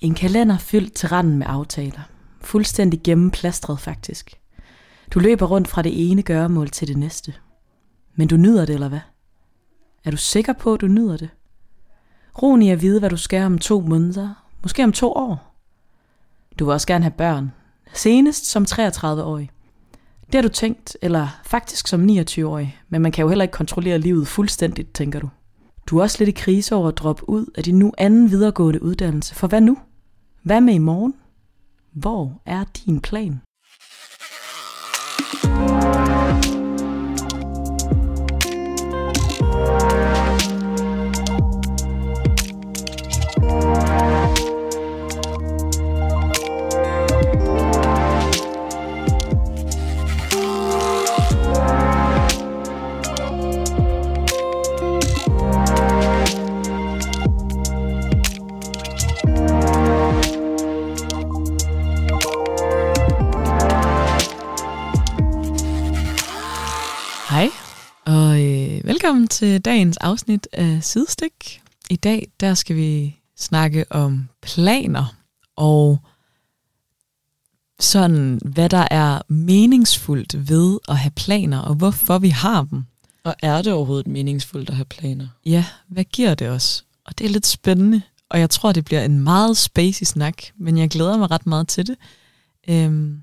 En kalender fyldt til randen med aftaler. Fuldstændig gennemplastret faktisk. Du løber rundt fra det ene gøremål til det næste. Men du nyder det, eller hvad? Er du sikker på, at du nyder det? Roen i at vide, hvad du skal om to måneder, måske om to år. Du vil også gerne have børn, senest som 33-årig. Det har du tænkt, eller faktisk som 29-årig, men man kan jo heller ikke kontrollere livet fuldstændigt, tænker du. Du er også lidt i krise over at droppe ud af din nu anden videregående uddannelse, for hvad nu? Hvad med i morgen? Hvor er din plan? Velkommen til dagens afsnit af Sidestik. I dag der skal vi snakke om planer og sådan, hvad der er meningsfuldt ved at have planer, og hvorfor vi har dem. Og er det overhovedet meningsfuldt at have planer? Ja, hvad giver det os? Og det er lidt spændende, og jeg tror, det bliver en meget spacey snak, men jeg glæder mig ret meget til det. Øhm,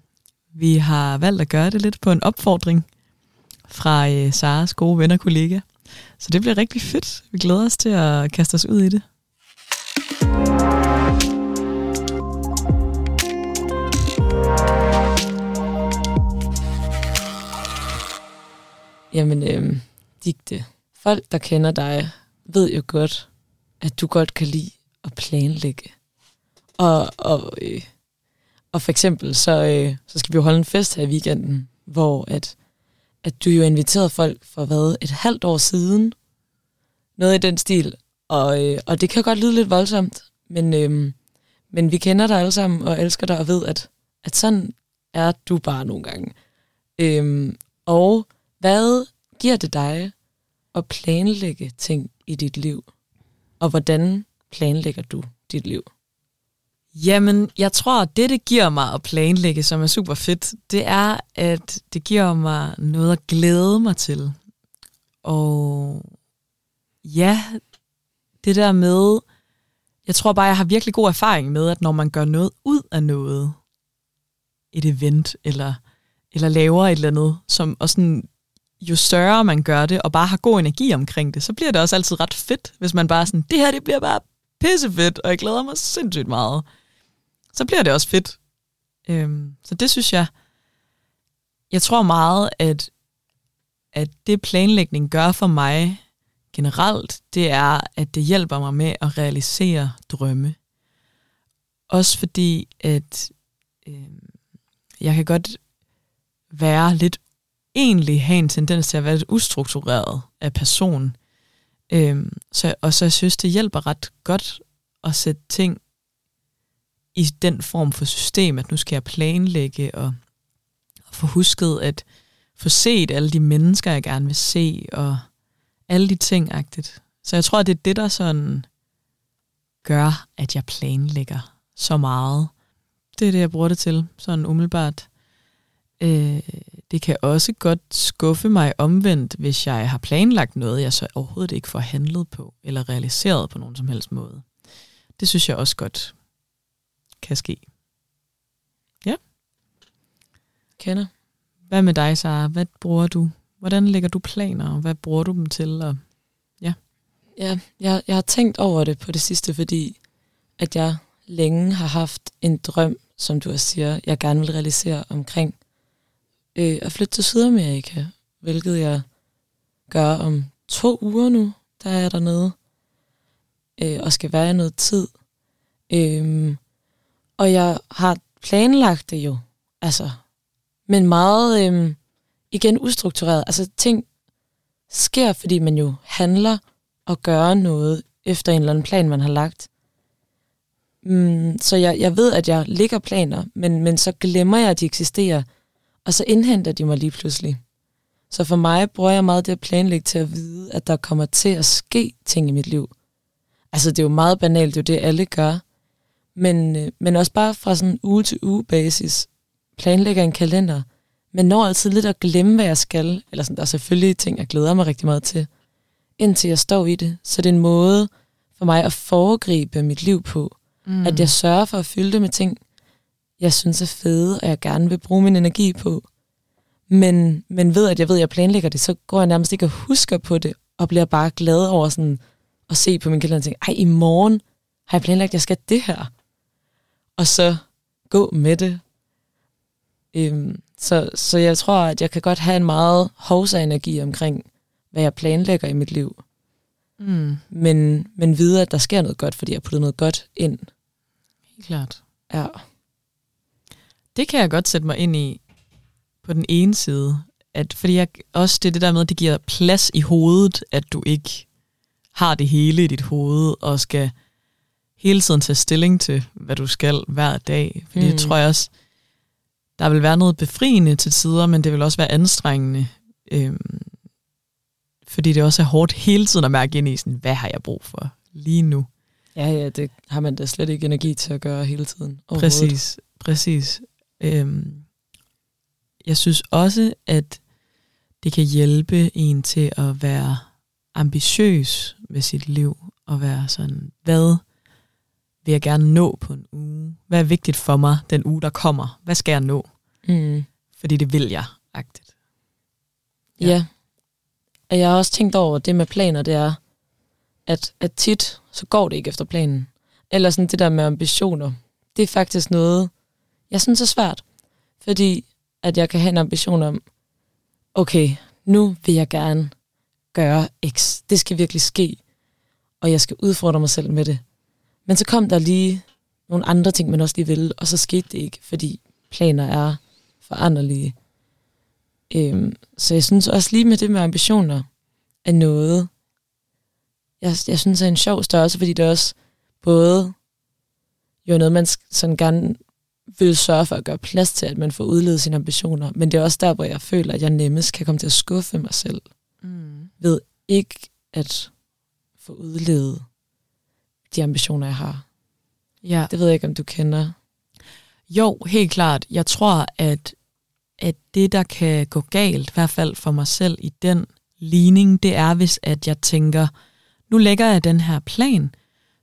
vi har valgt at gøre det lidt på en opfordring fra øh, Saras gode venner og kollega. Så det bliver rigtig fedt. Vi glæder os til at kaste os ud i det. Jamen, øh, digte. Folk, der kender dig, ved jo godt, at du godt kan lide at planlægge. Og, og, øh, og for eksempel, så, øh, så skal vi jo holde en fest her i weekenden, hvor at, at du jo inviterede folk for hvad, et halvt år siden. Noget i den stil. Og, øh, og det kan godt lyde lidt voldsomt, men, øh, men vi kender dig alle sammen og elsker dig og ved, at, at sådan er du bare nogle gange. Øh, og hvad giver det dig at planlægge ting i dit liv? Og hvordan planlægger du dit liv? Jamen, jeg tror, at det, det giver mig at planlægge, som er super fedt, det er, at det giver mig noget at glæde mig til. Og ja, det der med, jeg tror bare, jeg har virkelig god erfaring med, at når man gør noget ud af noget, et event, eller, eller laver et eller andet, som, og sådan, jo større man gør det, og bare har god energi omkring det, så bliver det også altid ret fedt, hvis man bare sådan, det her, det bliver bare pissefedt, og jeg glæder mig sindssygt meget. Så bliver det også fedt. Øhm, så det synes jeg, jeg tror meget, at, at det planlægning gør for mig generelt, det er, at det hjælper mig med at realisere drømme. Også fordi, at øh, jeg kan godt være lidt egentlig have en tendens til at være lidt ustruktureret af person. Øh, så, og så jeg synes, det hjælper ret godt at sætte ting i den form for system, at nu skal jeg planlægge og, og få husket at få set alle de mennesker, jeg gerne vil se, og alle de ting -agtigt. Så jeg tror, at det er det, der sådan gør, at jeg planlægger så meget. Det er det, jeg bruger det til, sådan umiddelbart. Øh, det kan også godt skuffe mig omvendt, hvis jeg har planlagt noget, jeg så overhovedet ikke får handlet på, eller realiseret på nogen som helst måde. Det synes jeg også godt kan ske. Ja. Kender. Hvad med dig, Sara? Hvad bruger du? Hvordan lægger du planer? Hvad bruger du dem til? Og ja. Ja, jeg, jeg har tænkt over det på det sidste, fordi at jeg længe har haft en drøm, som du også siger, jeg gerne vil realisere omkring øh, at flytte til Sydamerika, hvilket jeg gør om to uger nu, der er jeg dernede, øh, og skal være i noget tid. Øh, og jeg har planlagt det jo, altså, men meget, øhm, igen, ustruktureret. Altså, ting sker, fordi man jo handler og gør noget efter en eller anden plan, man har lagt. Mm, så jeg, jeg ved, at jeg ligger planer, men, men så glemmer jeg, at de eksisterer, og så indhenter de mig lige pludselig. Så for mig bruger jeg meget det at planlægge til at vide, at der kommer til at ske ting i mit liv. Altså det er jo meget banalt, det er jo det, alle gør. Men, øh, men også bare fra sådan uge til uge basis planlægger en kalender, men når altid lidt at glemme, hvad jeg skal. Eller sådan, der er selvfølgelig ting, jeg glæder mig rigtig meget til, indtil jeg står i det. Så det er en måde for mig at foregribe mit liv på. Mm. At jeg sørger for at fylde det med ting, jeg synes er fede, og jeg gerne vil bruge min energi på. Men, men ved, at jeg ved, at jeg planlægger det, så går jeg nærmest ikke og husker på det, og bliver bare glad over sådan at se på min kalender og tænke, ej, i morgen har jeg planlagt, at jeg skal det her. Og så gå med det. Øhm, så, så jeg tror, at jeg kan godt have en meget hovsa-energi omkring, hvad jeg planlægger i mit liv. Mm. Men, men vide, at der sker noget godt, fordi jeg har puttet noget godt ind. Helt klart. Ja. Det kan jeg godt sætte mig ind i på den ene side. At, fordi jeg, også det det der med, at det giver plads i hovedet, at du ikke har det hele i dit hoved, og skal hele tiden tage stilling til, hvad du skal hver dag. Fordi mm. det tror jeg også, der vil være noget befriende til tider, men det vil også være anstrengende. Øhm, fordi det også er hårdt hele tiden at mærke ind i, sådan, hvad har jeg brug for lige nu? Ja, ja, det har man da slet ikke energi til at gøre hele tiden. Præcis, præcis. Øhm, jeg synes også, at det kan hjælpe en til at være ambitiøs med sit liv, og være sådan, hvad vil jeg gerne nå på en uge? Hvad er vigtigt for mig den uge, der kommer? Hvad skal jeg nå? Mm. Fordi det vil jeg, agtigt. Ja. ja. Og jeg har også tænkt over, det med planer, det er, at, at tit, så går det ikke efter planen. Eller sådan det der med ambitioner. Det er faktisk noget, jeg synes er svært. Fordi at jeg kan have en ambition om, okay, nu vil jeg gerne gøre X. Det skal virkelig ske. Og jeg skal udfordre mig selv med det. Men så kom der lige nogle andre ting, man også lige ville, og så skete det ikke, fordi planer er foranderlige. Øhm, så jeg synes også lige med det med ambitioner er noget, jeg, jeg synes er en sjov størrelse, fordi det er også både jo noget, man sådan gerne vil sørge for at gøre plads til, at man får udledet sine ambitioner, men det er også der, hvor jeg føler, at jeg nemmest kan komme til at skuffe mig selv, mm. ved ikke at få udledet de ambitioner, jeg har. Ja. Det ved jeg ikke, om du kender. Jo, helt klart. Jeg tror, at, at det, der kan gå galt, i hvert fald for mig selv i den ligning, det er, hvis at jeg tænker, nu lægger jeg den her plan,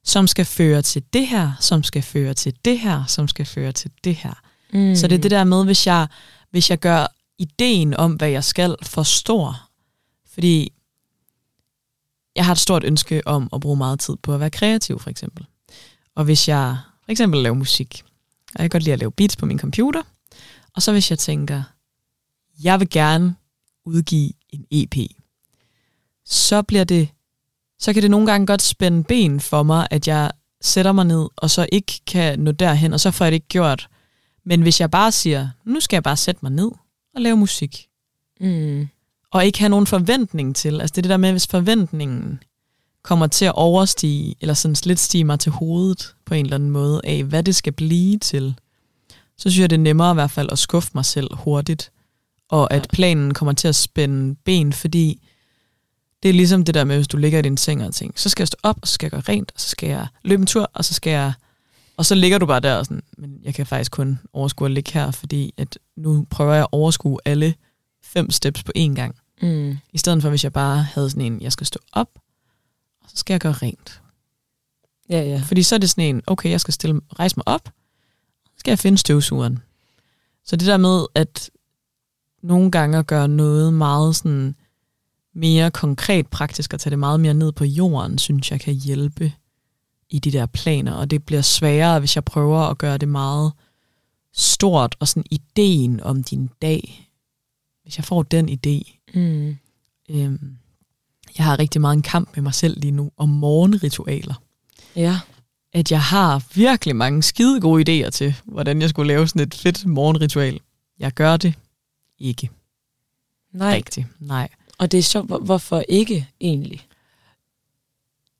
som skal føre til det her, som skal føre til det her, som skal føre til det her. Mm. Så det er det der med, hvis jeg, hvis jeg gør ideen om, hvad jeg skal, for stor. Fordi jeg har et stort ønske om at bruge meget tid på at være kreativ, for eksempel. Og hvis jeg for eksempel laver musik, og jeg kan godt lide at lave beats på min computer, og så hvis jeg tænker, jeg vil gerne udgive en EP, så bliver det, så kan det nogle gange godt spænde ben for mig, at jeg sætter mig ned, og så ikke kan nå derhen, og så får jeg det ikke gjort. Men hvis jeg bare siger, nu skal jeg bare sætte mig ned og lave musik, mm og ikke have nogen forventning til. Altså det er det der med, hvis forventningen kommer til at overstige, eller sådan lidt stige mig til hovedet på en eller anden måde af, hvad det skal blive til, så synes jeg, det er nemmere i hvert fald at skuffe mig selv hurtigt, og at planen kommer til at spænde ben, fordi det er ligesom det der med, hvis du ligger i din seng og tænker, så skal jeg stå op, og så skal jeg gøre rent, og så skal jeg løbe en tur, og så skal jeg... Og så ligger du bare der og sådan, men jeg kan faktisk kun overskue at ligge her, fordi at nu prøver jeg at overskue alle fem steps på én gang. Mm. I stedet for, hvis jeg bare havde sådan en, jeg skal stå op, og så skal jeg gøre rent. Ja, ja. Fordi så er det sådan en, okay, jeg skal stille, rejse mig op, så skal jeg finde støvsugeren. Så det der med, at nogle gange gøre noget meget sådan mere konkret praktisk, og tage det meget mere ned på jorden, synes jeg kan hjælpe i de der planer. Og det bliver sværere, hvis jeg prøver at gøre det meget stort, og sådan ideen om din dag hvis jeg får den idé. Mm. Øhm, jeg har rigtig meget en kamp med mig selv lige nu om morgenritualer. Ja. At jeg har virkelig mange skide gode idéer til, hvordan jeg skulle lave sådan et fedt morgenritual. Jeg gør det ikke. Nej. Rigtigt. Nej. Og det er sjovt, hvorfor ikke egentlig?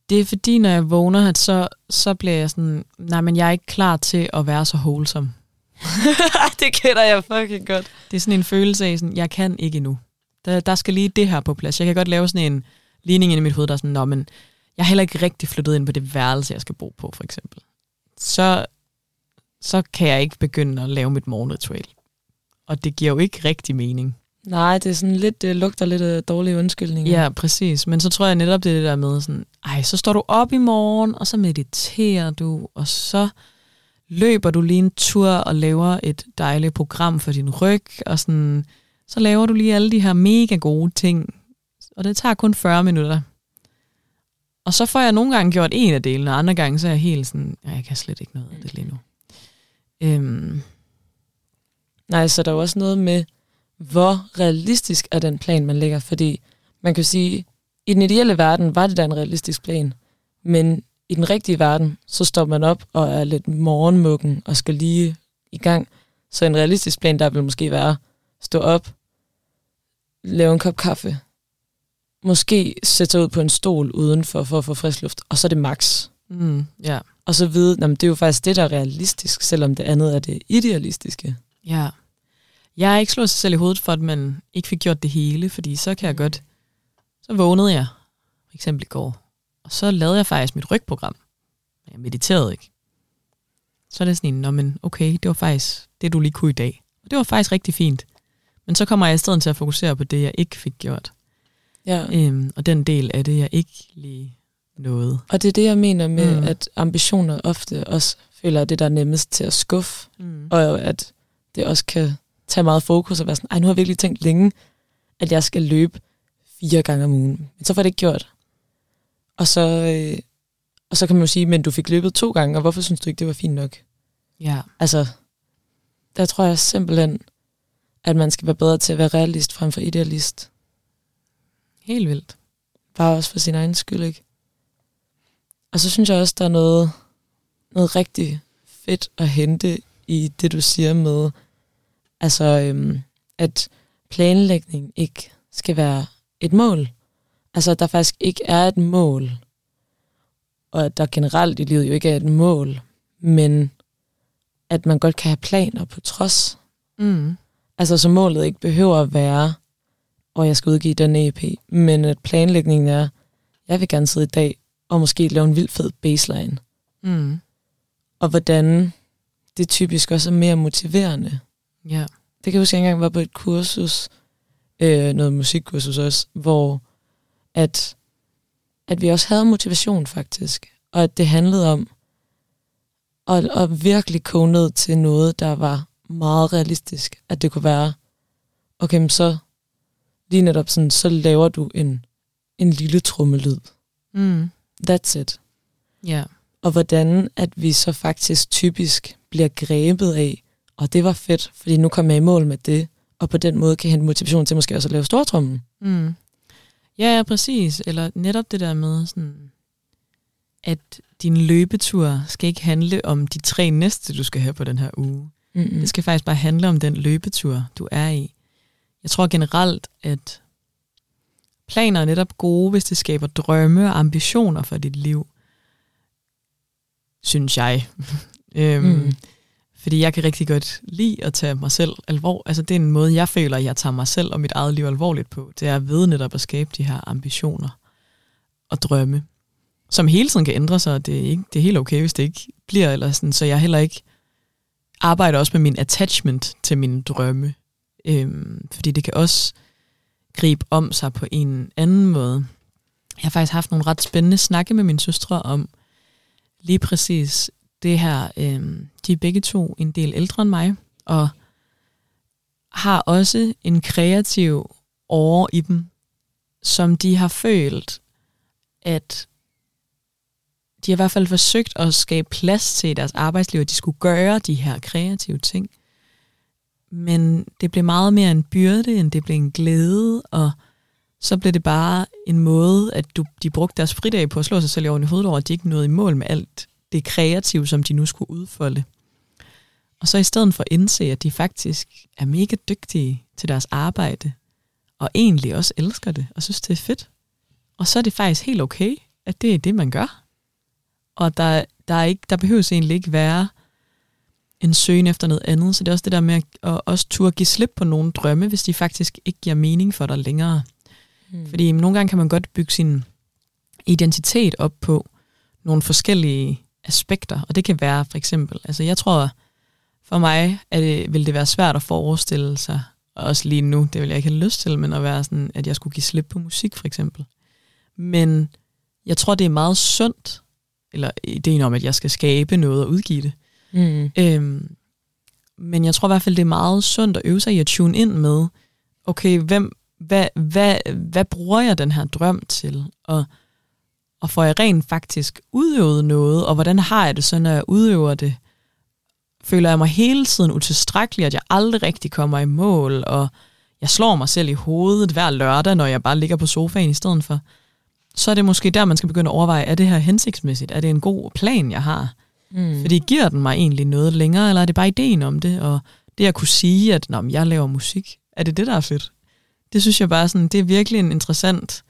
Det er fordi, når jeg vågner, så, så bliver jeg sådan, nej, men jeg er ikke klar til at være så wholesome. det kender jeg fucking godt. Det er sådan en følelse af, sådan, jeg kan ikke endnu. Der, der skal lige det her på plads. Jeg kan godt lave sådan en ligning i mit hoved, der er sådan, Nå, men jeg har heller ikke rigtig flyttet ind på det værelse, jeg skal bo på, for eksempel. Så så kan jeg ikke begynde at lave mit morgenritual. Og det giver jo ikke rigtig mening. Nej, det er sådan lidt, det lugter lidt af dårlige undskyldninger. Ja, præcis. Men så tror jeg netop, det er det der med sådan, ej, så står du op i morgen, og så mediterer du, og så løber du lige en tur og laver et dejligt program for din ryg, og sådan, så laver du lige alle de her mega gode ting, og det tager kun 40 minutter. Og så får jeg nogle gange gjort en af delene, og andre gange så er jeg helt sådan, ja, jeg kan slet ikke noget af det lige nu. Øhm, Nej, så der er jo også noget med, hvor realistisk er den plan, man lægger. Fordi man kan sige, i den ideelle verden var det da en realistisk plan. Men i den rigtige verden, så står man op og er lidt morgenmukken og skal lige i gang. Så en realistisk plan, der vil måske være stå op, lave en kop kaffe, måske sætte sig ud på en stol udenfor for at få frisk luft, og så er det max. mm, ja. Og så vide, at det er jo faktisk det, der er realistisk, selvom det andet er det idealistiske. Ja. Jeg er ikke slået sig selv i hovedet for, at man ikke fik gjort det hele, fordi så kan jeg godt... Så vågnede jeg, for eksempel i går, og så lavede jeg faktisk mit rygprogram. Jeg mediterede ikke. Så er det sådan en, Nå, men okay, det var faktisk det, du lige kunne i dag. Og det var faktisk rigtig fint. Men så kommer jeg i stedet til at fokusere på det, jeg ikke fik gjort. Ja. Øhm, og den del af det, jeg ikke lige nåede. Og det er det, jeg mener med, mm. at ambitioner ofte også føler, at det der er nemmest til at skuffe, Mm. og at det også kan tage meget fokus og være sådan, ej, nu har jeg virkelig tænkt længe, at jeg skal løbe fire gange om ugen. Men så får det ikke gjort. Og så, øh, og så kan man jo sige, men du fik løbet to gange, og hvorfor synes du ikke, det var fint nok? Ja. Altså, der tror jeg simpelthen, at man skal være bedre til at være realist frem for idealist. Helt vildt. Bare også for sin egen skyld, ikke? Og så synes jeg også, der er noget, noget rigtig fedt at hente i det, du siger med, altså, øhm, at planlægning ikke skal være et mål. Altså, at der faktisk ikke er et mål, og at der generelt i livet jo ikke er et mål, men at man godt kan have planer på trods. Mm. Altså, så målet ikke behøver at være, og jeg skal udgive den EP, men at planlægningen er, jeg vil gerne sidde i dag og måske lave en vild fed baseline. Mm. Og hvordan det typisk også er mere motiverende. Ja. Det kan jeg huske, at jeg engang var på et kursus, øh, noget musikkursus også, hvor at, at vi også havde motivation faktisk, og at det handlede om at, at virkelig koge ned til noget, der var meget realistisk. At det kunne være, okay, så lige netop sådan, så laver du en, en lille trummelyd. Mm. That's it. Ja. Og hvordan at vi så faktisk typisk bliver grebet af, og det var fedt, fordi nu kom jeg i mål med det, og på den måde kan jeg hente motivation til måske også at lave stortrummen. Mm. Ja, ja, præcis. Eller netop det der med, sådan, at din løbetur skal ikke handle om de tre næste, du skal have på den her uge. Mm-hmm. Det skal faktisk bare handle om den løbetur, du er i. Jeg tror generelt, at planer er netop gode, hvis det skaber drømme og ambitioner for dit liv. Synes jeg. øhm, Mm. Fordi jeg kan rigtig godt lide at tage mig selv alvor. Altså det er en måde, jeg føler, at jeg tager mig selv og mit eget liv alvorligt på. Det er ved netop at skabe de her ambitioner og drømme, som hele tiden kan ændre sig. Det er, ikke, det er helt okay, hvis det ikke bliver. Eller sådan, så jeg heller ikke arbejder også med min attachment til mine drømme. Øhm, fordi det kan også gribe om sig på en anden måde. Jeg har faktisk haft nogle ret spændende snakke med mine søstre om lige præcis det her. øh, de er begge to en del ældre end mig, og har også en kreativ åre i dem, som de har følt, at de har i hvert fald forsøgt at skabe plads til i deres arbejdsliv, at de skulle gøre de her kreative ting. Men det blev meget mere en byrde, end det blev en glæde, og så blev det bare en måde, at du, de brugte deres fridag på at slå sig selv i oven i hovedet over, at de ikke nåede i mål med alt det kreative, som de nu skulle udfolde. Og så i stedet for at indse, at de faktisk er mega dygtige til deres arbejde, og egentlig også elsker det, og synes, det er fedt. Og så er det faktisk helt okay, at det er det, man gør. Og der, der, er ikke, der behøves egentlig ikke være en søgen efter noget andet. Så det er også det der med at, at også turde give slip på nogle drømme, hvis de faktisk ikke giver mening for dig længere. Mm. Fordi nogle gange kan man godt bygge sin identitet op på nogle forskellige aspekter, og det kan være for eksempel, altså jeg tror, For mig er det, vil det være svært at forestille sig, og også lige nu, det vil jeg ikke have lyst til, men at være sådan, at jeg skulle give slip på musik for eksempel. Men jeg tror, det er meget sundt, eller ideen om, at jeg skal skabe noget og udgive det. Mm. Øhm, men jeg tror i hvert fald, det er meget sundt at øve sig i at tune ind med, okay, hvem, hvad, hvad, hvad bruger jeg den her drøm til? Og, og får jeg rent faktisk udøvet noget? Og hvordan har jeg det så, når jeg udøver det? Føler jeg mig hele tiden utilstrækkelig, at jeg aldrig rigtig kommer i mål, og jeg slår mig selv i hovedet hver lørdag, når jeg bare ligger på sofaen i stedet for? Så er det måske der, man skal begynde at overveje, er det her hensigtsmæssigt? Er det en god plan, jeg har? Mm. Fordi giver den mig egentlig noget længere, eller er det bare ideen om det? Og det at kunne sige, at Nå, men jeg laver musik, er det det, der er fedt? Det synes jeg bare sådan, det er virkelig en interessant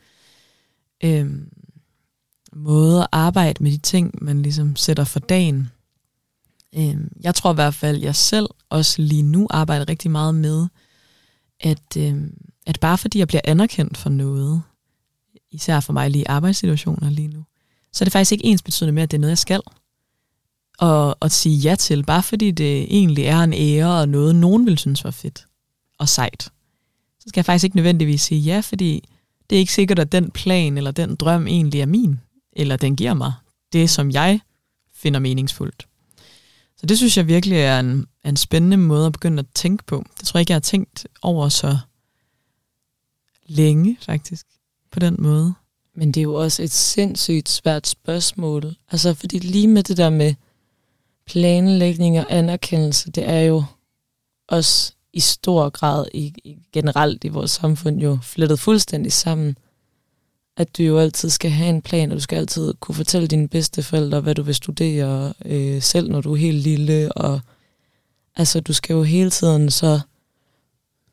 øhm, måde at arbejde med de ting, man ligesom sætter for dagen. Øhm, jeg tror i hvert fald, jeg selv også lige nu arbejder rigtig meget med, at, øhm, at bare fordi jeg bliver anerkendt for noget, især for mig lige i arbejdssituationer lige nu, så er det faktisk ikke ens betydende med, at det er noget, jeg skal og, at sige ja til, bare fordi det egentlig er en ære og noget, nogen vil synes var fedt og sejt. Så skal jeg faktisk ikke nødvendigvis sige ja, fordi det er ikke sikkert, at den plan eller den drøm egentlig er min, eller den giver mig det, som jeg finder meningsfuldt. Så det synes jeg virkelig er en, er en spændende måde at begynde at tænke på. Det tror jeg ikke, jeg har tænkt over så længe, faktisk, på den måde. Men det er jo også et sindssygt svært spørgsmål. Altså, fordi lige med det der med planlægning og anerkendelse, det er jo også i stor grad i, i generelt i vores samfund jo flettet fuldstændig sammen. At du jo altid skal have en plan, og du skal altid kunne fortælle dine bedsteforældre, hvad du vil studere øh, selv, når du er helt lille. Og altså, du skal jo hele tiden så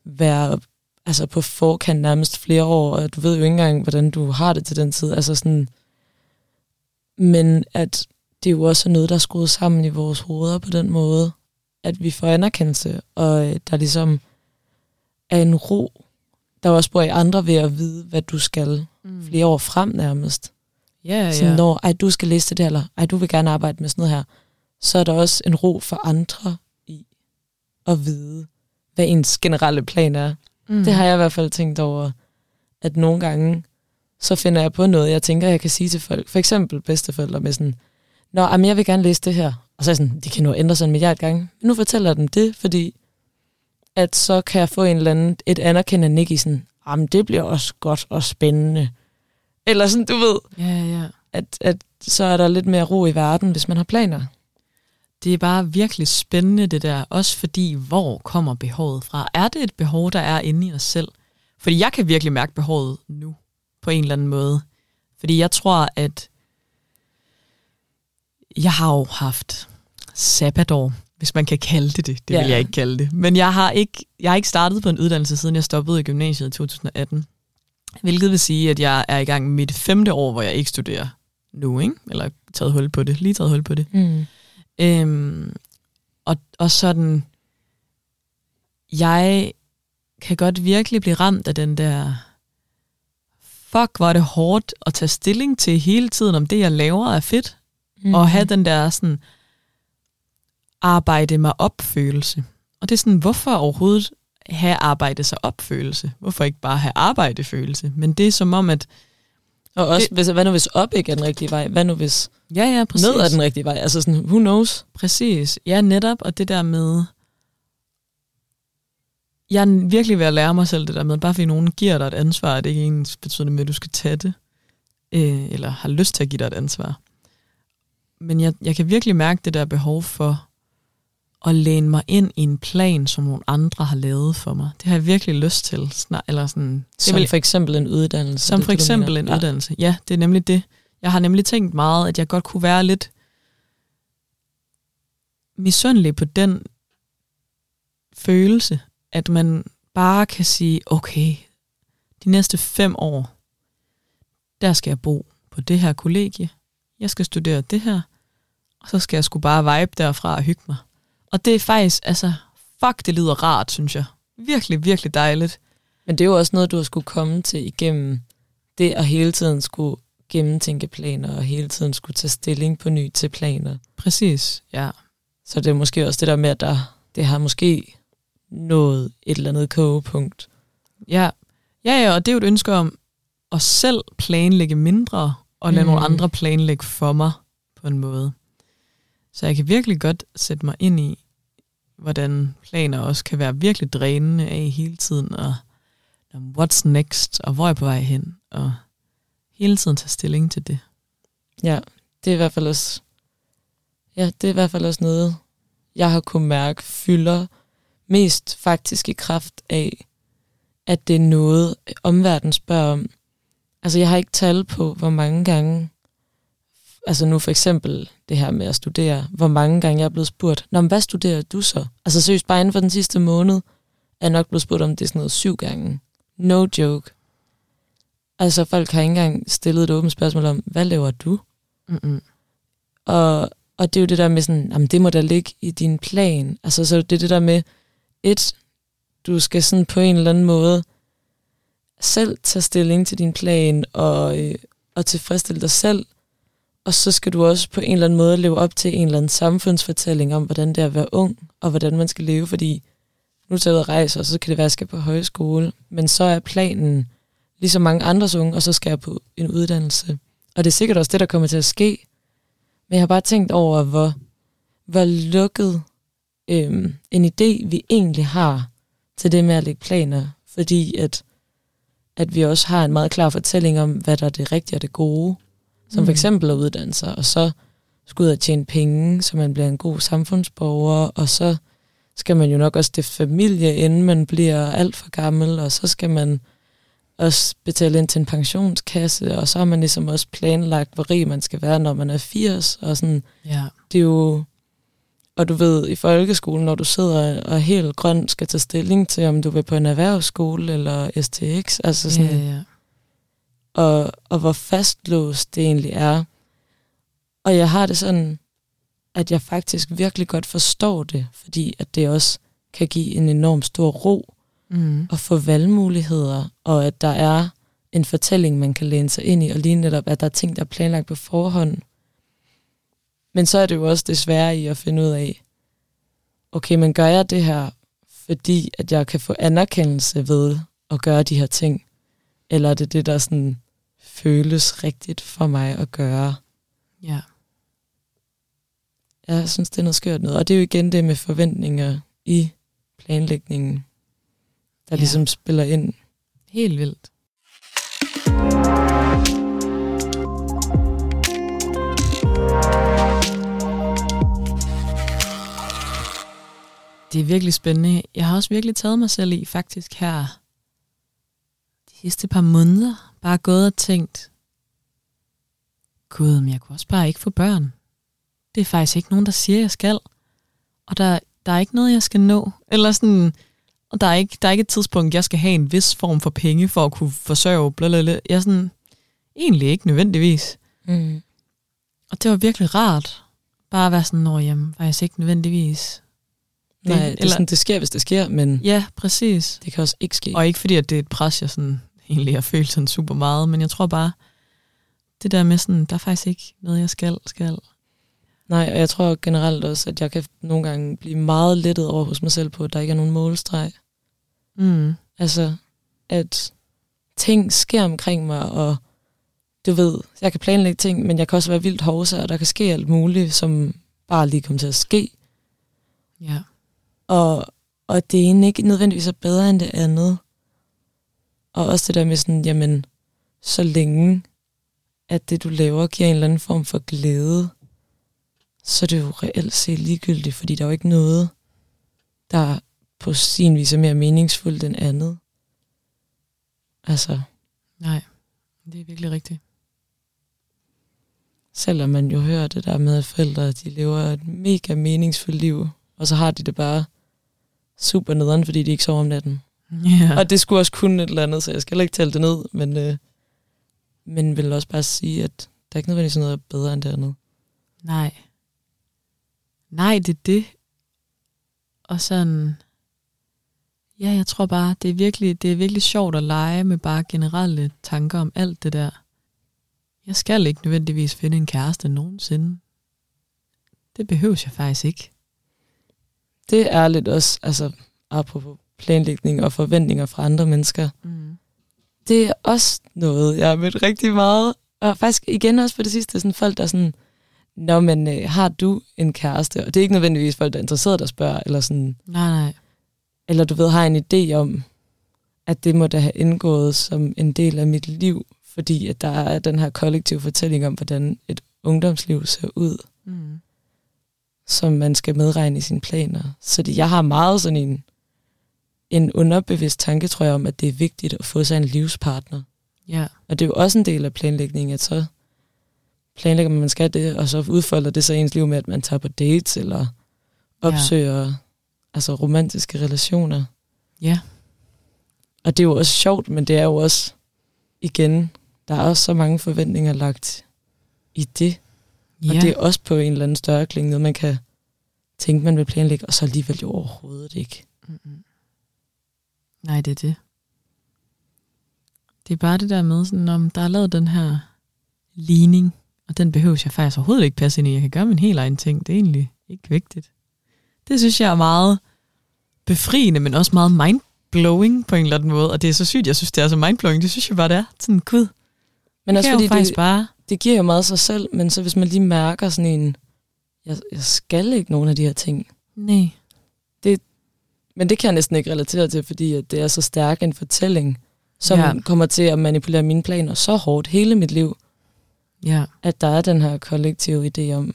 være altså på forkant nærmest flere år, og du ved jo ikke engang, hvordan du har det til den tid. Altså sådan, men at det er jo også noget, der er skruet sammen i vores hoveder på den måde, at vi får anerkendelse, og øh, der ligesom er en ro, der også bor i andre ved at vide, hvad du skal mm. flere år frem nærmest. Ja, ja. Sådan når, ej, du skal læse det der, eller ej, du vil gerne arbejde med sådan noget her, så er der også en ro for andre i at vide, hvad ens generelle plan er. Mm. Det har jeg i hvert fald tænkt over, at nogle gange, så finder jeg på noget, jeg tænker, jeg kan sige til folk. For eksempel bedsteforældre med sådan, Nå, jamen, jeg vil gerne læse det her. Og så er jeg sådan, det kan nu ændre sig en milliard gange. Nu fortæller jeg dem det, fordi at så kan jeg få en eller anden, et anerkendende nik i sådan, jamen det bliver også godt og spændende. Eller sådan, du ved, Ja, ja. at, at så er der lidt mere ro i verden, hvis man har planer. Det er bare virkelig spændende det der, også fordi, hvor kommer behovet fra? Er det et behov, der er inde i os selv? Fordi jeg kan virkelig mærke behovet nu, på en eller anden måde. Fordi jeg tror, at jeg har jo haft sabbatår, hvis man kan kalde det det. Det Ja. vil jeg ikke kalde det. Men jeg har ikke, jeg har ikke startet på en uddannelse, siden jeg stoppede i gymnasiet i 2018. Hvilket vil sige, at jeg er i gang med mit femte år, hvor jeg ikke studerer nu, ikke? Eller taget hul på det, lige taget hul på det. Mm. Øhm, og, og sådan, jeg kan godt virkelig blive ramt af den der, fuck, hvor er det hårdt at tage stilling til hele tiden, om det, jeg laver, er fedt. Mm. Og have den der sådan, arbejde mig op-følelse. Og det er sådan, hvorfor overhovedet have arbejde sig op-følelse? Hvorfor ikke bare have arbejde-følelse? Men det er som om, at Og også, hvis, hvad nu hvis op ikke er den rigtige vej? Hvad nu hvis ja, ja, præcis. ned er den rigtige vej? Altså sådan, who knows? Præcis. Ja, netop. Og det der med... Jeg er virkelig ved at lære mig selv det der med, at bare fordi nogen giver dig et ansvar, er det ikke ens betydende med, at du skal tage det. Øh, eller har lyst til at give dig et ansvar. Men jeg, jeg kan virkelig mærke det der behov for at læne mig ind i en plan, som nogle andre har lavet for mig. Det har jeg virkelig lyst til. Snar, eller sådan, det Som vil, for eksempel en uddannelse. som det for det, eksempel en uddannelse. Ja, det er nemlig det. Jeg har nemlig tænkt meget, at jeg godt kunne være lidt misundelig på den følelse, at man bare kan sige, okay, de næste fem år, der skal jeg bo på det her kollegie. Jeg skal studere det her, og så skal jeg sgu bare vibe derfra og hygge mig. Og det er faktisk, altså, fuck, det lyder rart, synes jeg. Virkelig, virkelig dejligt. Men det er jo også noget, du har skulle komme til igennem det at hele tiden skulle gennemtænke planer, og hele tiden skulle tage stilling på ny til planer. Præcis, ja. Så det er måske også det der med, at der det har måske nået et eller andet kogepunkt. Ja. ja, ja, og det er jo et ønske om at selv planlægge mindre, og lade mm. nogle andre planlægge for mig på en måde. Så jeg kan virkelig godt sætte mig ind i, hvordan planer også kan være virkelig drænende af hele tiden, og what's next, og hvor er jeg på vej hen, og hele tiden tage stilling til det. Ja, det er i hvert fald også, ja, det er i hvert fald også noget, jeg har kunnet mærke fylder mest faktisk i kraft af, at det er noget, omverdenen spørger om. Altså, jeg har ikke tal på, hvor mange gange, altså nu for eksempel det her med at studere, hvor mange gange jeg er blevet spurgt, Nå, men hvad studerer du så? Altså seriøst, bare inden for den sidste måned, er jeg nok blevet spurgt om det er sådan noget syv gange. No joke. Altså, folk har ikke engang stillet et åbent spørgsmål om, hvad laver du? Mm-mm. Og, og det er jo det der med sådan, jamen det må da ligge i din plan. Altså, så det er det der med, et, du skal sådan på en eller anden måde selv tage stilling til din plan og, øh, og tilfredsstille dig selv. Og så skal du også på en eller anden måde leve op til en eller anden samfundsfortælling om, hvordan det er at være ung, og hvordan man skal leve, fordi nu tager jeg ud og rejse, og så kan det være, at jeg skal på højskole. Men så er planen, ligesom mange andres unge, og så skal jeg på en uddannelse. Og det er sikkert også det, der kommer til at ske. Men jeg har bare tænkt over, hvor, hvor lukket øhm, en idé, vi egentlig har til det med at lægge planer. Fordi at, at vi også har en meget klar fortælling om, hvad der er det rigtige og det gode. Som mm. for eksempel at uddanne sig, og så skal ud og tjene penge, så man bliver en god samfundsborger, og så skal man jo nok også stifte familie, inden man bliver alt for gammel, og så skal man også betale ind til en pensionskasse, og så har man ligesom også planlagt, hvor rig man skal være, når man er 80, og sådan, ja. det er jo, og du ved, i folkeskolen, når du sidder og helt grøn skal tage stilling til, om du vil på en erhvervsskole eller STX, altså sådan, ja, ja. Og, og hvor fastlåst det egentlig er. Og jeg har det sådan, at jeg faktisk virkelig godt forstår det, fordi at det også kan give en enorm stor ro mm. at få valgmuligheder, og at der er en fortælling, man kan læne sig ind i, og lige netop, at der er ting, der er planlagt på forhånd. Men så er det jo også det svære i at finde ud af, okay, men gør jeg det her, fordi at jeg kan få anerkendelse ved at gøre de her ting? Eller er det det, der sådan føles rigtigt for mig at gøre? Ja. Jeg synes, det er noget skørt noget. Og det er jo igen det med forventninger i planlægningen, der ja. ligesom spiller ind. Helt vildt. Det er virkelig spændende. Jeg har også virkelig taget mig selv i faktisk her de sidste par måneder. Bare gået og tænkt, gud, men jeg kunne også bare ikke få børn. Det er faktisk ikke nogen, der siger, jeg skal. Og der, der er ikke noget, jeg skal nå. Eller sådan, og der er, ikke, der er ikke et tidspunkt, jeg skal have en vis form for penge for at kunne forsørge. Blablabla. Jeg er sådan, egentlig ikke nødvendigvis. Mm. Og det var virkelig rart. Bare at være sådan, når jamen, faktisk ikke nødvendigvis. Det, Nej, det, eller, sådan, det sker, hvis det sker, men Ja, præcis. det kan også ikke ske. Og ikke fordi, at det er et pres, jeg sådan, egentlig har følt sådan super meget, men jeg tror bare, det der med sådan, der er faktisk ikke noget, jeg skal, skal. Nej, og jeg tror generelt også, at jeg kan nogle gange blive meget lettet over hos mig selv på, at der ikke er nogen målstreg. Mm. Altså, at ting sker omkring mig, og du ved, jeg kan planlægge ting, men jeg kan også være vildt hovsa, og der kan ske alt muligt, som bare lige kommer til at ske. Ja. Og, og det ene ikke nødvendigvis er bedre end det andet. Og også det der med sådan, jamen, så længe, at det du laver giver en eller anden form for glæde, så er det jo reelt set ligegyldigt, fordi der er jo ikke noget, der på sin vis er mere meningsfuldt end andet. Altså, Nej, det er virkelig rigtigt. selvom man jo hører det der med, at forældre de lever et mega meningsfuldt liv, og så har de det bare super nederen, fordi de ikke sover om natten. Ja. Og det skulle også kunne et eller andet, så jeg skal heller ikke tælle det ned, men, øh, men vil også bare sige, at der er ikke nødvendigvis noget bedre end det andet. Nej. Nej, det er det. Og sådan, ja, jeg tror bare, det er virkelig, det er virkelig sjovt at lege med bare generelle tanker om alt det der. Jeg skal ikke nødvendigvis finde en kæreste nogensinde. Det behøver jeg faktisk ikke. det er lidt også, altså apropos planlægning og forventninger fra andre mennesker, Mm. det er også noget, jeg har mødt rigtig meget. Og faktisk igen også på det sidste, sådan folk, der er sådan, Nå, men øh, har du en kæreste? Og det er ikke nødvendigvis folk, der er interesseret, der spørger, eller sådan, Nej, nej. eller du ved, har en idé om, at det må da have indgået som en del af mit liv, fordi at der er den her kollektive fortælling om, hvordan et ungdomsliv ser ud, Mm. som man skal medregne i sine planer. Så det, jeg har meget sådan en, en underbevidst tanke, tror jeg, om, at det er vigtigt at få sig en livspartner. Ja. Og det er jo også en del af planlægningen, at så planlægger man, at man skal det, og så udfolder det sig ens liv med, at man tager på dates, eller opsøger ja. altså romantiske relationer. Ja. Og det er jo også sjovt, men det er jo også, igen, der er også så mange forventninger lagt i det. Ja. Og det er også på en eller anden større klinge, noget man kan tænke, man vil planlægge, og så alligevel jo overhovedet ikke. Mm-mm. Nej, det er det. Det er bare det der med, sådan, om der er lavet den her ligning, og den behøver jeg faktisk overhovedet ikke passe ind i. Jeg kan gøre min helt egen ting. Det er egentlig ikke vigtigt. Det synes jeg er meget befriende, men også meget mindblowing på en eller anden måde. Og det er så sygt, jeg synes, det er så mindblowing. Det synes jeg bare, det er. Sådan, gud, Men også fordi det, bare... det giver jo meget sig selv, men så hvis man lige mærker sådan en, jeg, jeg skal ikke nogen af de her ting, Nej. Men det kan jeg næsten ikke relatere til, fordi at det er så stærk en fortælling, som Ja. kommer til at manipulere mine planer så hårdt hele mit liv, Ja. at der er den her kollektive idé om,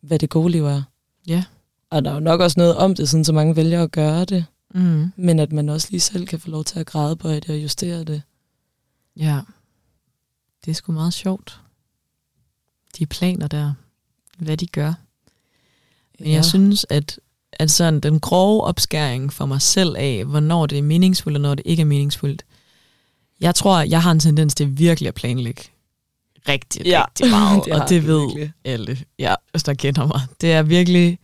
hvad det gode liv er. Ja. Og der er jo nok også noget om det, sådan så mange vælger at gøre det, Mm. men at man også lige selv kan få lov til at græde på det og justere det. Ja. Det er sgu meget sjovt. De planer der. Hvad de gør. Men ja. jeg synes, at, at sådan den grove opskæring for mig selv af, hvornår det er meningsfuldt, og når det ikke er meningsfuldt. Jeg tror, jeg har en tendens til virkelig at planlægge rigtig, Ja. rigtig meget. Det og det ved virkelig. alle, ja, hvis der kender mig. Det er virkelig...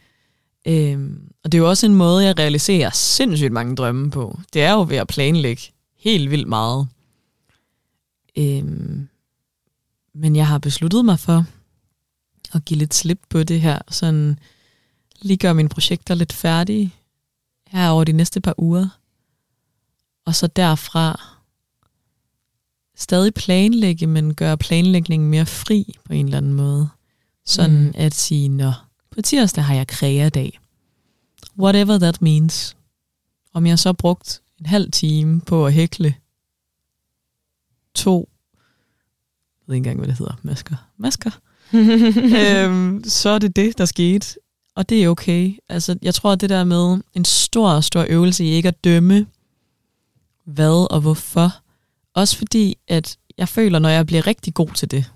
Øhm, og det er jo også en måde, jeg realiserer sindssygt mange drømme på. Det er jo ved at planlægge helt vildt meget. Øhm, men jeg har besluttet mig for at give lidt slip på det her. Sådan lige gøre mine projekter lidt færdige her over de næste par uger. Og så derfra stadig planlægge, men gøre planlægningen mere fri på en eller anden måde. Sådan mm. At sige, nå, på tirsdag har jeg krea-dag. Whatever that means. Om jeg så brugt en halv time på at hækle to, jeg ved ikke engang, hvad det hedder, masker. Masker. øhm, så er det det, der skete. Og det er okay. Altså, jeg tror, at det der med en stor, stor øvelse i ikke at dømme, hvad og hvorfor. Også fordi, at jeg føler, når jeg bliver rigtig god til det,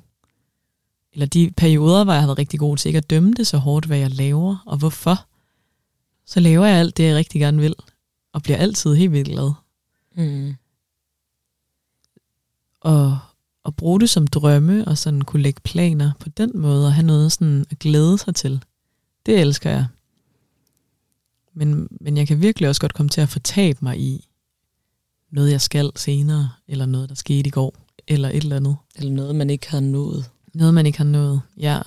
eller de perioder, hvor jeg har været rigtig god til ikke at dømme det så hårdt, hvad jeg laver, og hvorfor, så laver jeg alt det, jeg rigtig gerne vil, og bliver altid helt vildt glad. Mm. Og, og bruge det som drømme, og sådan kunne lægge planer på den måde, og have noget sådan at glæde sig til. Det elsker jeg. Men, men jeg kan virkelig også godt komme til at fortabe mig i noget, jeg skal senere, eller noget, der skete i går, eller et eller andet. Eller noget, man ikke har nået. Noget, man ikke har nået. Ja,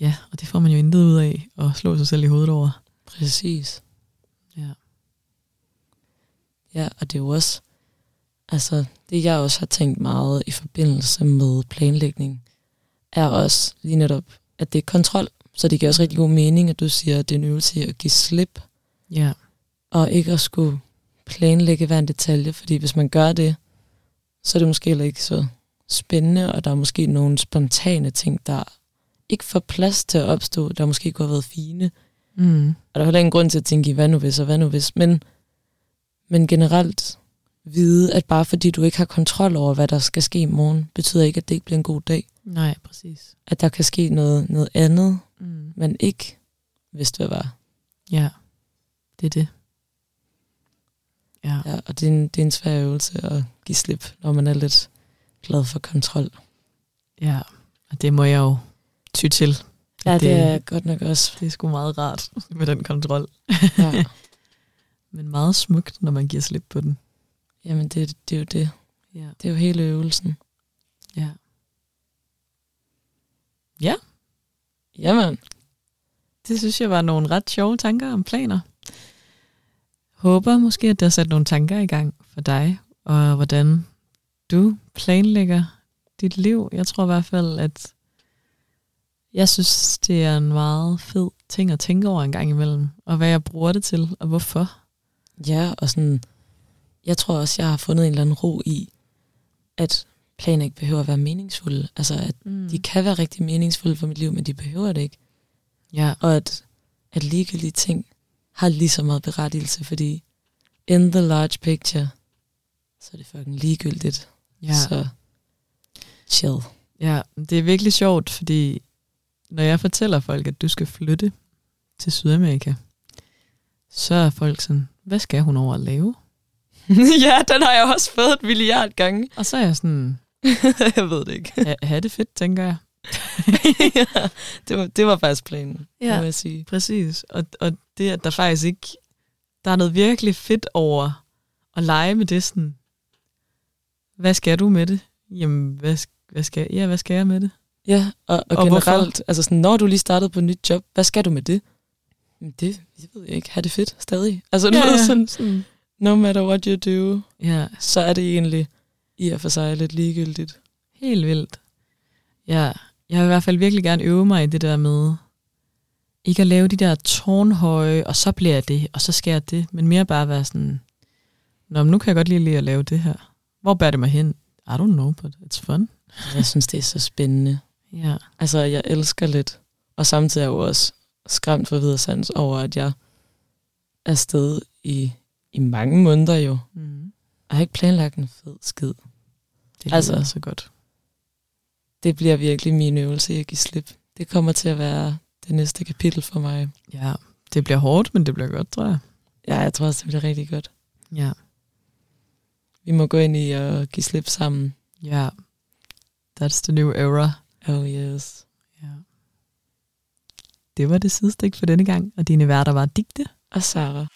ja og det får man jo intet ud af, at slå sig selv i hovedet over. Præcis. Ja. Ja, og det er jo også, altså det jeg også har tænkt meget i forbindelse med planlægning, er også lige netop, at det er kontrol. Så det giver også rigtig god mening, at du siger, at det er en øvelse at give slip, Ja, og ikke at skulle planlægge hver en detalje, fordi hvis man gør det, så er det måske heller ikke så spændende, og der er måske nogle spontane ting, der ikke får plads til at opstå, der måske kunne have været fine. mm. Og der er heller ingen grund til at tænke i, hvad nu hvis og hvad nu hvis. Men, men generelt vide, at bare fordi du ikke har kontrol over, hvad der skal ske i morgen, betyder ikke, at det ikke bliver en god dag. nej, præcis. At der kan ske noget, noget andet, Mm. man ikke vidste, hvad var. Ja, det er det. Ja, Ja, og det er, en, det er en svær øvelse at give slip, når man er lidt glad for kontrol. ja. Og det må jeg jo ty til. Ja, det, Det- er godt nok også. Det er sgu meget rart med den kontrol. Ja. Men meget smukt, når man giver slip på den. Jamen, det, det er jo det. Ja. Det er jo hele øvelsen. ja. Jamen, Det synes jeg var nogle ret sjove tanker om planer. håber måske, at det har sat nogle tanker i gang for dig, og hvordan du planlægger dit liv. Jeg tror i hvert fald, at jeg synes, det er en meget fed ting at tænke over en gang imellem, og hvad jeg bruger det til, og hvorfor. Ja, og sådan, jeg tror også, jeg har fundet en eller anden ro i, at planer ikke behøver at være meningsfulde. Altså, at mm. de kan være rigtig meningsfulde for mit liv, men de behøver det ikke. Ja. Og at, at ligegyldige ting har lige så meget berettigelse, fordi in the large picture, så er det fucking ligegyldigt. Ja. Så chill. Ja, det er virkelig sjovt, fordi når jeg fortæller folk, at du skal flytte til Sydamerika, så er folk sådan, hvad skal hun over at lave? ja, den har jeg også fået et milliard gange. Og så er jeg sådan, jeg ved det ikke. ha, ha det fedt, tænker jeg. ja, det, var, det var faktisk planen, Ja. må jeg sige. Præcis. Og, og det, at der faktisk ikke, der er noget virkelig fedt over at lege med det sådan, hvad skal du med det? Jamen, hvad, hvad skal, ja, hvad skal jeg med det? Ja, og, og, Og og hvorfor? generelt, altså sådan, når du lige startede på et nyt job, hvad skal du med det? Det, jeg ved jeg ikke, have det fedt stadig. Altså du ved, sådan, sådan. no matter what you do, Ja, så er det egentlig i og for sig lidt ligegyldigt. helt vildt. Ja, jeg vil i hvert fald virkelig gerne øve mig i det der med, ikke at lave de der tårnhøje, og så bliver jeg det, og så skal jeg det, men mere bare være sådan, Nå, men nu kan jeg godt lige lide at lave det her. Hvor bærer det mig hen? I don't know, but it's fun. Jeg synes, det er så spændende. Ja, Altså, jeg elsker lidt, og samtidig er jeg jo også skræmt for videre sans over, at jeg er afsted i, i mange måneder jo. mm. Jeg har ikke planlagt en fed skid. Det Altså- så godt. Det bliver virkelig min øvelse i at give slip. Det kommer til at være det næste kapitel for mig. Ja, det bliver hårdt, men det bliver godt, tror jeg. Ja, jeg tror også, det bliver rigtig godt. Ja, Vi må gå ind i at give slip sammen. ja. That's the new era. Oh yes. Ja. Det var det sidestik for denne gang, og dine værter var Digte Og Sarah.